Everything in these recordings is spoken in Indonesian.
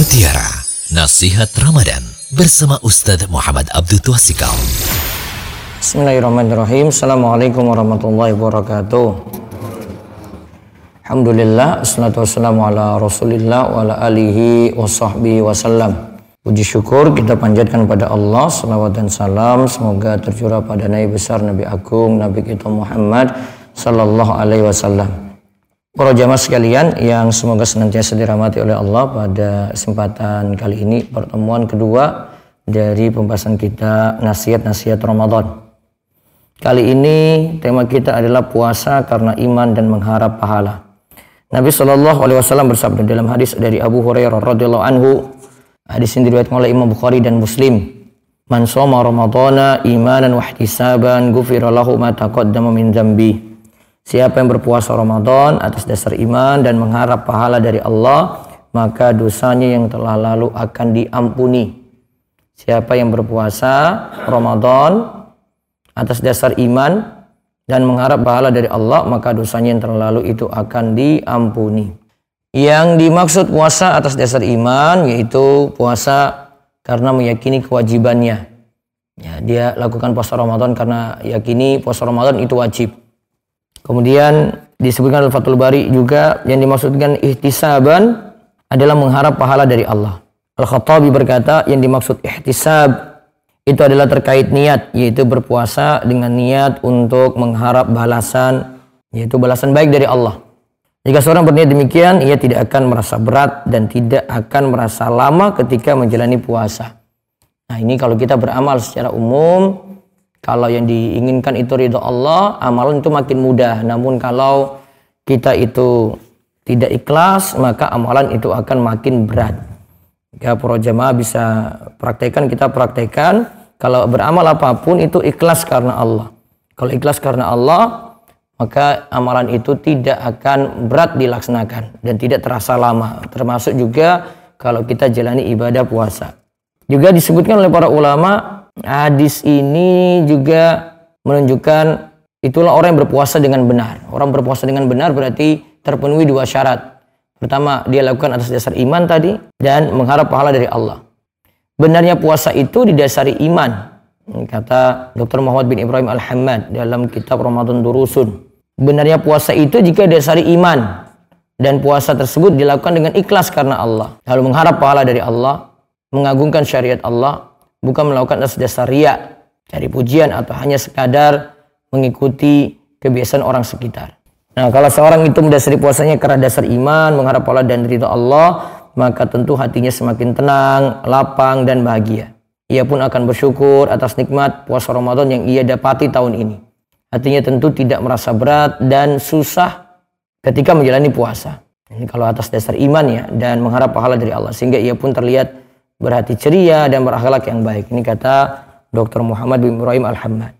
Mutiara Nasihat Ramadan bersama Ustadz Muhammad Abdul Twasikal. Bismillahirrahmanirrahim. Assalamualaikum warahmatullahi wabarakatuh. Alhamdulillah, assalatu wassalamu ala rasulillah wa ala alihi wa sahbihi wasallam. Puji syukur kita panjatkan pada Allah, salawat dan salam semoga tercurah pada Nabi besar Nabi Agung Nabi kita Muhammad sallallahu alaihi wasallam. Para jamaah sekalian yang semoga senantiasa dirahmati oleh Allah pada kesempatan kali ini pertemuan kedua dari pembahasan kita nasihat-nasihat Ramadan. Kali ini tema kita adalah puasa karena iman dan mengharap pahala. Nabi Shallallahu Alaihi Wasallam bersabda dalam hadis dari Abu Hurairah radhiyallahu anhu, hadis ini diriwayatkan oleh Imam Bukhari dan Muslim. Man soma Ramadana imanan wa ihtisaban ghufira lahu ma taqaddama min dzambi. Siapa yang berpuasa Ramadan atas dasar iman dan mengharap pahala dari Allah, maka dosanya yang telah lalu akan diampuni. Siapa yang berpuasa Ramadan atas dasar iman dan mengharap pahala dari Allah, maka dosanya yang telah lalu itu akan diampuni. Yang dimaksud puasa atas dasar iman yaitu puasa karena meyakini kewajibannya. Ya, dia lakukan puasa Ramadan karena yakini puasa Ramadan itu wajib. Kemudian disebutkan al Fathul Bari juga yang dimaksudkan ihtisaban adalah mengharap pahala dari Allah. Al-Khattabi berkata yang dimaksud ihtisab itu adalah terkait niat yaitu berpuasa dengan niat untuk mengharap balasan yaitu balasan baik dari Allah. Jika seorang berniat demikian, ia tidak akan merasa berat dan tidak akan merasa lama ketika menjalani puasa. Nah, ini kalau kita beramal secara umum kalau yang diinginkan itu ridho Allah, amalan itu makin mudah. Namun kalau kita itu tidak ikhlas, maka amalan itu akan makin berat. Ya, para jemaah bisa praktekkan, kita praktekkan. Kalau beramal apa pun itu ikhlas karena Allah. Kalau ikhlas karena Allah, maka amalan itu tidak akan berat dilaksanakan dan tidak terasa lama. Termasuk juga kalau kita jalani ibadah puasa. Juga disebutkan oleh para ulama Hadis ini juga menunjukkan itulah orang yang berpuasa dengan benar. Orang berpuasa dengan benar berarti terpenuhi dua syarat. Pertama, dia lakukan atas dasar iman tadi dan mengharap pahala dari Allah. Benarnya puasa itu didasari iman. Kata Dr. Muhammad bin Ibrahim Al-Hamad dalam kitab Ramadan Durusun. Benarnya puasa itu jika didasari iman dan puasa tersebut dilakukan dengan ikhlas karena Allah. Lalu mengharap pahala dari Allah, mengagungkan syariat Allah, bukan melakukan atas dasar ria, cari pujian atau hanya sekadar mengikuti kebiasaan orang sekitar. Nah, kalau seorang itu mendasari puasanya karena dasar iman, mengharap pahala dan ridho Allah, maka tentu hatinya semakin tenang, lapang dan bahagia. Ia pun akan bersyukur atas nikmat puasa Ramadan yang ia dapati tahun ini. Hatinya tentu tidak merasa berat dan susah ketika menjalani puasa. Ini kalau atas dasar iman ya dan mengharap pahala dari Allah sehingga ia pun terlihat berhati ceria dan berakhlak yang baik. Ini kata Dr. Muhammad bin Ibrahim Al-Hammad.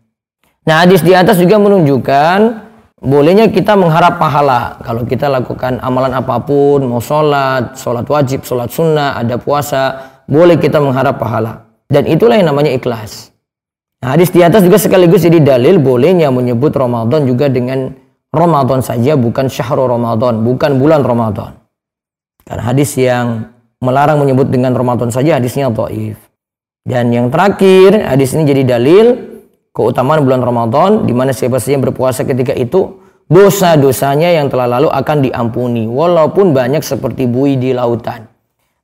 Nah, hadis di atas juga menunjukkan bolehnya kita mengharap pahala. Kalau kita lakukan amalan apa pun, mau sholat, sholat wajib, sholat sunnah, ada puasa, boleh kita mengharap pahala. Dan itulah yang namanya ikhlas. Nah, hadis di atas juga sekaligus jadi dalil bolehnya menyebut Ramadan juga dengan Ramadan saja, bukan syahrul Ramadan, bukan bulan Ramadan. Karena hadis yang melarang menyebut dengan Ramadan saja hadisnya dhaif. Dan yang terakhir, hadis ini jadi dalil keutamaan bulan Ramadan di mana siapa saja yang berpuasa ketika itu dosa-dosanya yang telah lalu akan diampuni walaupun banyak seperti buih di lautan.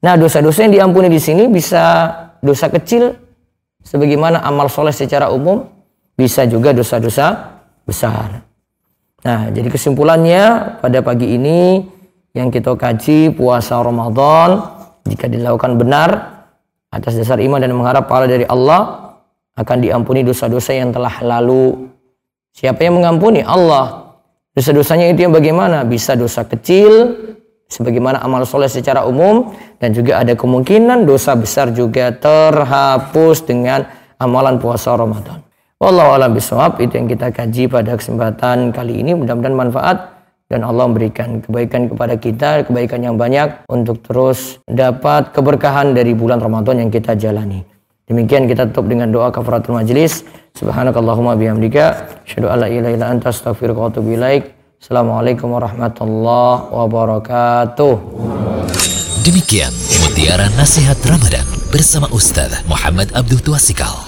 Nah, dosa-dosa yang diampuni di sini bisa dosa kecil sebagaimana amal soleh secara umum, bisa juga dosa-dosa besar. Nah, jadi kesimpulannya pada pagi ini yang kita kaji puasa Ramadan jika dilakukan benar atas dasar iman dan mengharap pahala dari Allah akan diampuni dosa-dosa yang telah lalu. Siapa yang mengampuni? Allah. Dosa-dosanya itu yang bagaimana? Bisa dosa kecil, sebagaimana amal soleh secara umum, dan juga ada kemungkinan dosa besar juga terhapus dengan amalan puasa Ramadan. Wallahu a'lam itu yang kita kaji pada kesempatan kali ini mudah-mudahan manfaat dan Allah memberikan kebaikan kepada kita, kebaikan yang banyak untuk terus dapat keberkahan dari bulan Ramadan yang kita jalani. Demikian kita tutup dengan doa kafaratul majlis. Subhanakallahumma bihamdika asyhadu an la ilaha illa anta astaghfiruka wa atubu ilaik. Assalamualaikum warahmatullahi wabarakatuh. Demikian Mutiara Nasihat Ramadan bersama Ustaz Muhammad Abdul Tuasikal.